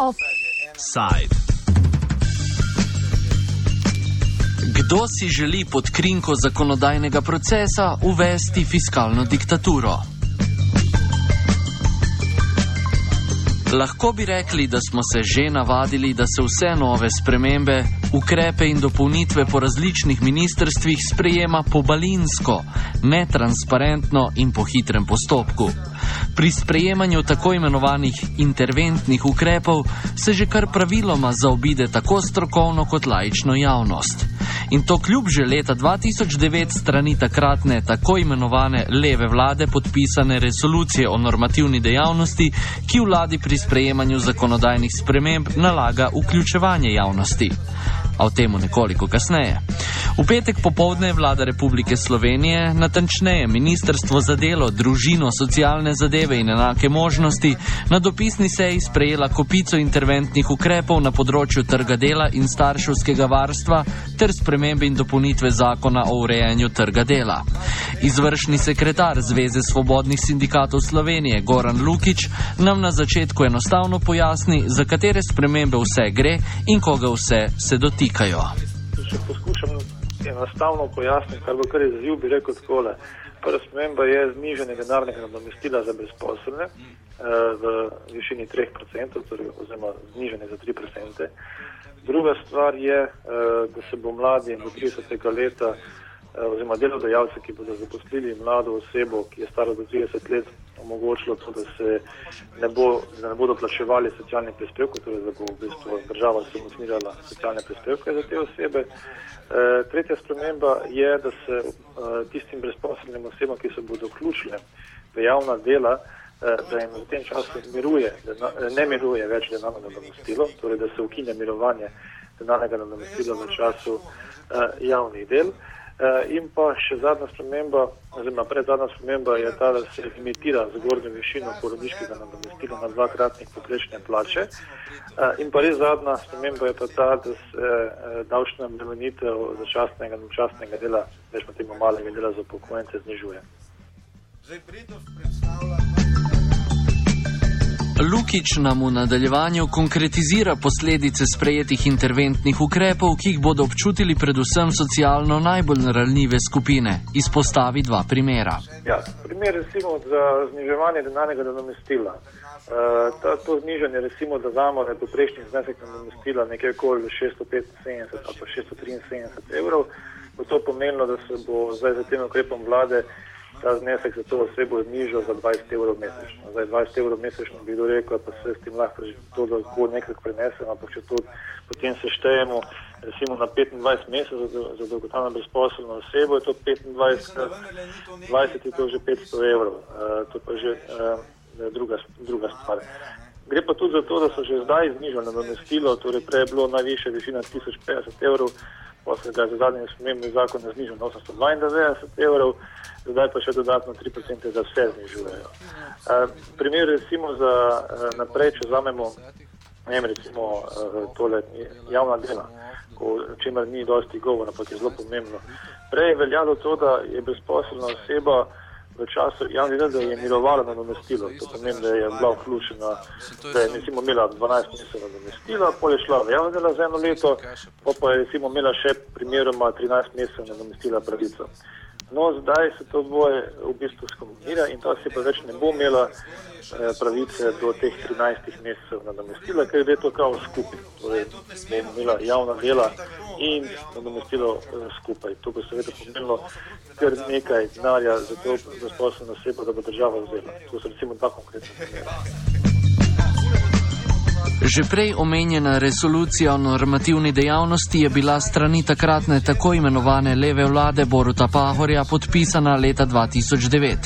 Offside. Kdo si želi pod krinko zakonodajnega procesa uvesti fiskalno diktaturo? Lahko bi rekli, da smo se že navadili, da se vse nove spremembe, ukrepe in dopolnitve po različnih ministrstvih sprejema pobalinsko, netransparentno in po hitrem postopku. Pri sprejemanju tako imenovanih interventnih ukrepov se že kar praviloma zaobide tako strokovno kot laično javnost. In to kljub že leta 2009 strani takratne tako imenovane leve vlade podpisane resolucije o normativni dejavnosti, ki vladi pri sprejemanju zakonodajnih sprememb nalaga vključevanje javnosti. A o tem nekoliko kasneje. V petek popovdne je vlada Republike Slovenije, natančneje Ministrstvo za delo, družino, socialne zadeve in enake možnosti, na dopisni seji sprejela kopico interventnih ukrepov na področju trga dela in starševskega varstva ter spremembe in dopolnitve zakona o urejanju trga dela. Izvršni sekretar Zveze svobodnih sindikatov Slovenije Goran Lukič nam na začetku enostavno pojasni, za katere spremembe vse gre in koga vse se dotikajo. Če poskušam enostavno pojasniti, kar bo kar izziv, bi rekel takole. Prva sprememba je znižanje denarnega nadomestila za brezposobne eh, v višini 3%, torej, oziroma znižanje za 3%. Druga stvar je, eh, da se bo mladi do 30. leta Eh, oziroma delodajalce, ki bodo zaposlili mlado osebo, ki je stara do 30 let, omogočilo to, da se ne, bo, da ne bodo plačevali socialne prispevke, torej da bo v bistvu država subvencionirala socialne prispevke za te osebe. E, tretja sprememba je, da se e, tistim brezposobnim osebam, ki se bodo vključile v javna dela, e, da jim v tem času miruje, da ne miruje več denarno nadomestilo, torej da se ukine mirovanje denarnega nadomestila v času e, javnih del. Eh, in pa še zadnja sprememba, oziroma predzadnja sprememba je ta, da se limitira zgornjo višino porodniškega nadomestila na dvakratnik poprečne plače. Eh, in pa res zadnja sprememba je pa ta, da se eh, davčna bremenitev začasnega in občasnega dela, več pa temu malega dela za pokojnice znižuje. Zdaj, Lukič nam v nadaljevanju konkretizira posledice sprejetih interventnih ukrepov, ki jih bodo občutili predvsem socialno najbolj ranljive skupine. Izpostavi dva primera. Ja, primer recimo za zniževanje denarnega nadomestila. Uh, to znižanje, recimo, da znamo, da je poprečni znesek nadomestila nekaj okoli 675 ali pa 673 evrov, bo to pomenilo, da se bo zdaj za tem ukrepom vlade ta znesek za to osebo znižal za 20 evrov mesečno. Zdaj 20 evrov mesečno bi kdo rekel, pa se s tem lahko že to lahko nekako prenesemo, ampak če to potem seštejemo recimo na 25 mesecev za, za dolgotrajno brezposobno osebo, je to 25, 20 je to že 500 evrov. Uh, to pa že uh, druga, druga stvar. Gre pa tudi za to, da so že zdaj znižali nadomestilo, torej prej je bilo najviše višina 1050 evrov, pa se ga za zadnji spremembi zakona znižal na 892 evrov zdaj pa še dodatno 3% za vse znižujejo. Primer recimo za naprej, če vzamemo ne, recimo tole javna dela, o čemer ni dosti govora, ampak je zelo pomembno. Prej je veljalo to, da je brezposelna oseba v času javnih del, da je mirovala na namestilo. To pomeni, da je bila vključena, da je recimo imela 12 mesecev na namestilo, pol je šla v javno delo za eno leto, pa je recimo imela še primeroma 13 mesecev na namestila pravico. No, zdaj se to dvoje v bistvu skombinira in ta oseba več ne bo imela eh, pravice do teh 13 mesecev nadomestila, ker je to kao skupaj. Torej, bo imela javna dela in nadomestilo eh, skupaj. To bo seveda pomenilo kar nekaj denarja za to zasposobno osebo, da bo država vzela. To so recimo dva konkretna primera. Že prej omenjena resolucija o normativni dejavnosti je bila strani takratne tako imenovane leve vlade Boruta Pahorja podpisana leta 2009.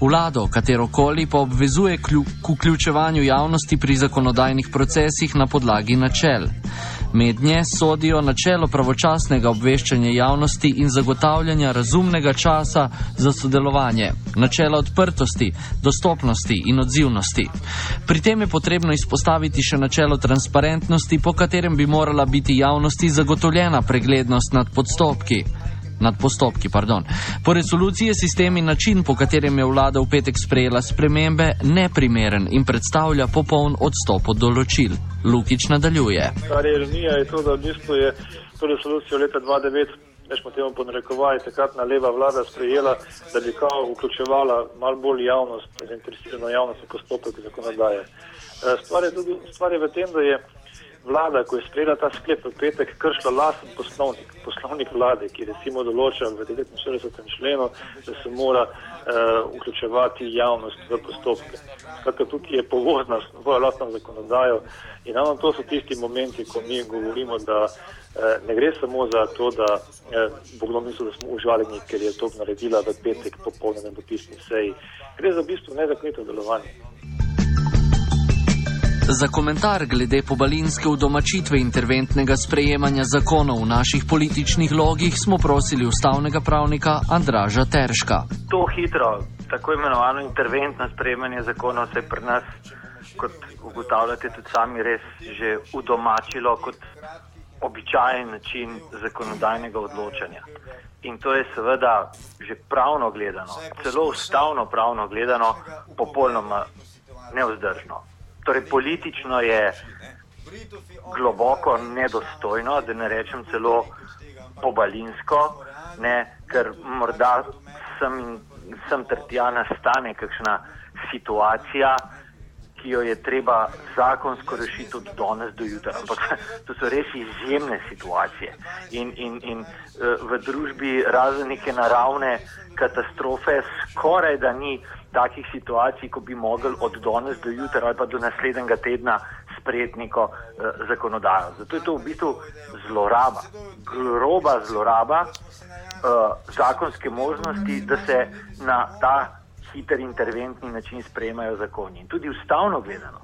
Vlado, katerokoli pa obvezuje k vključevanju javnosti pri zakonodajnih procesih na podlagi načel. Mednje sodijo načelo pravočasnega obveščanja javnosti in zagotavljanja razumnega časa za sodelovanje, načelo odprtosti, dostopnosti in odzivnosti. Pri tem je potrebno izpostaviti še načelo transparentnosti, po katerem bi morala biti javnosti zagotovljena preglednost nad podstopki. Nad postopki. Pardon. Po resoluciji je sistem in način, po katerem je vlada v petek sprejela spremembe, neprimeren in predstavlja popoln odstop od določil. Lukič nadaljuje. Kar je ironija, je to, da v bistvu je to resolucijo leta 2009, rečemo temu po narekovaj, takratna leva vlada sprejela, da bi kao vključevala malo bolj javnost, zainteresirano javnost v postopek zakonodaje. Eh, stvar je, tudi, stvar je v tem, da je vlada, ko je sprejela ta sklep v petek, kršila lasten poslovnik, poslovnik vlade, ki recimo določa v 49. členu, da se mora uh, vključevati javnost v postopke. Skratka, tukaj je povozna svojo lastno zakonodajo in ravno to so tisti momenti, ko mi govorimo, da uh, ne gre samo za to, da uh, bo kdo mislil, da smo užaljeni, ker je to naredila v petek popolnem dopisni seji. Gre za v bistvu nezakonito delovanje. Za komentar glede pobalinske udomačitve interventnega sprejemanja zakonov v naših političnih logih smo prosili ustavnega pravnika Andraža Terška. To hitro, tako imenovano interventno sprejemanje zakonov se je pri nas, kot ugotavljate tudi sami, res že udomačilo kot običajen način zakonodajnega odločanja. In to je seveda že pravno gledano, celo ustavno pravno gledano, popolnoma nevzdržno. Torej, politično je globoko nedostojno, da ne rečem celo pobalinsko, ne, ker morda sem, sem trtja nastane kakšna situacija, ki jo je treba zakonsko rešiti od danes do jutra. Ampak to so res izjemne situacije. In, in, in eh, v družbi razen neke naravne katastrofe skoraj da ni takih situacij, ko bi mogli od danes do jutra ali pa do naslednjega tedna sprejeti neko eh, zakonodajo. Zato je to v bistvu zloraba, groba zloraba eh, zakonske možnosti, da se na ta hiter interventni način sprejemajo zakoni. In tudi ustavno gledano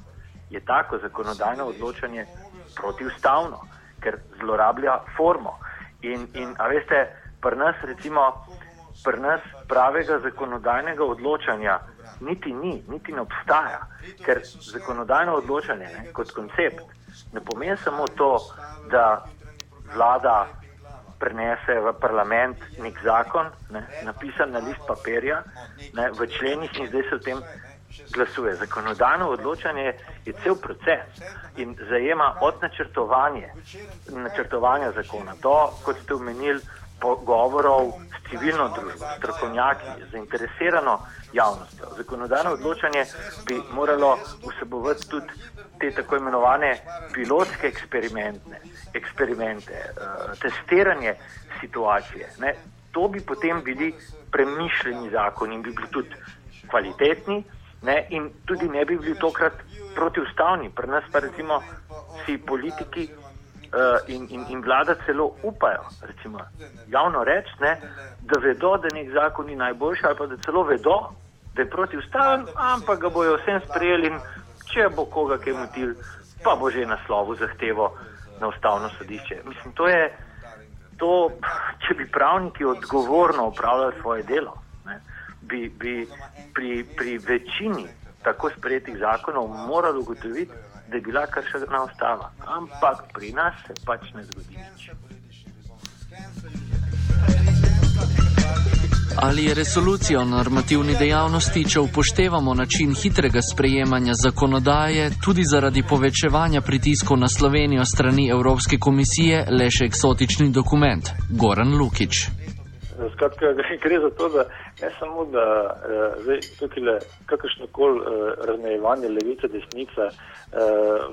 je tako zakonodajno odločanje protiustavno, ker zlorablja formo. In, in a veste, pri nas recimo pri nas pravega zakonodajnega odločanja niti ni, niti ne obstaja, ker zakonodajno odločanje ne, kot koncept ne pomeni samo to, da vlada prenese v parlament nek zakon, ne, napisan na list papirja, ne, v členih in zdaj se o tem glasuje. Zakonodajno odločanje je cel proces in zajema od načrtovanja, načrtovanja zakona do, kot ste omenili, pogovorov s civilno družbo, strokovnjaki, zainteresirano javnostjo. Zakonodajno odločanje bi moralo vsebovati tudi te tako imenovane pilotske eksperimente, uh, testiranje situacije. Ne. To bi potem bili premišljeni zakoni in bi bili tudi kvalitetni ne, in tudi ne bi bili tokrat protiustavni. Pri nas pa recimo si politiki in, in, in vlada celo upajo, recimo, javno reči, da vedo, da nek zakon ni najboljši, ali pa da celo vedo, da je protiustaven, ampak ga bojo vsem sprejeli in če bo koga kaj motil, pa bo že naslovu zahtevo na ustavno sodišče. Mislim, to je to, če bi pravniki odgovorno upravljali svoje delo, ne, bi, bi pri, pri večini tako sprejetih zakonov morali ugotoviti, da je bila kršena ustava. Ampak pri nas se pač ne zgodi nič. Ali je resolucija o normativni dejavnosti, če upoštevamo način hitrega sprejemanja zakonodaje, tudi zaradi povečevanja pritiskov na Slovenijo strani Evropske komisije, le še eksotični dokument? Goran Lukič. Skratka, gre za to, da ne samo, da je tukaj le kakršno koli uh, razmejevanje levice, desnice uh,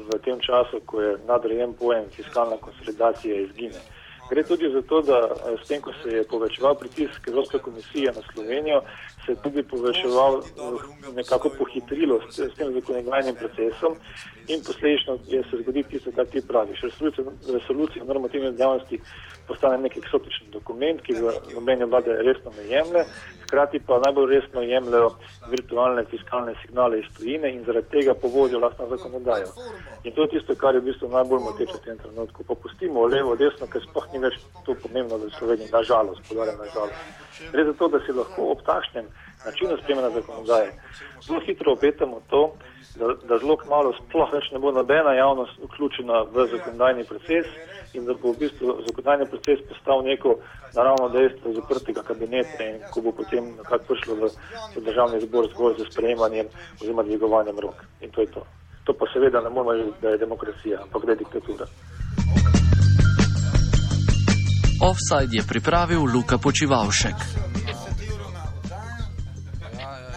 v tem času, ko je nadrejen pojem fiskalna konsolidacija izgine. Gre tudi za to, da s tem, ko se je povečeval pritisk Evropske komisije na Slovenijo, se je tudi povečeval nekako pohitrilo s, s tem zakonodajnim procesom in posledično je se zgodi tisto, kar ti praviš. Resolucija, resolucija o normativni dejavnosti postane nek eksotični dokument, ki ga nobene vlade resno ne jemlje, hkrati pa najbolj resno jemljajo virtualne fiskalne signale iz tujine in zaradi tega povodijo lastno zakonodajo. In to je tisto, kar je v bistvu najbolj moteče v tem trenutku. Popustimo levo, desno, ker sploh ni več to pomembno za Slovenijo, nažalost, podarjam nažalost. Gre za to, da si lahko ob takšnem načinu spremljanja zakonodaje. Zelo hitro obetamo to, da, da zelo malo sploh več ne bo nobena javnost vključena v zakonodajni proces in da bo v bistvu zakonodajni proces postal neko naravno dejstvo zaprtega kabineta in ko bo potem nekako prišlo v, v državni zbor zgolj za sprejemanjem oziroma dvigovanjem rok. In to je to. To pa seveda ne moramo reči, da je demokracija, ampak da je diktatura. Offside je pripravil Luka Počivalšek.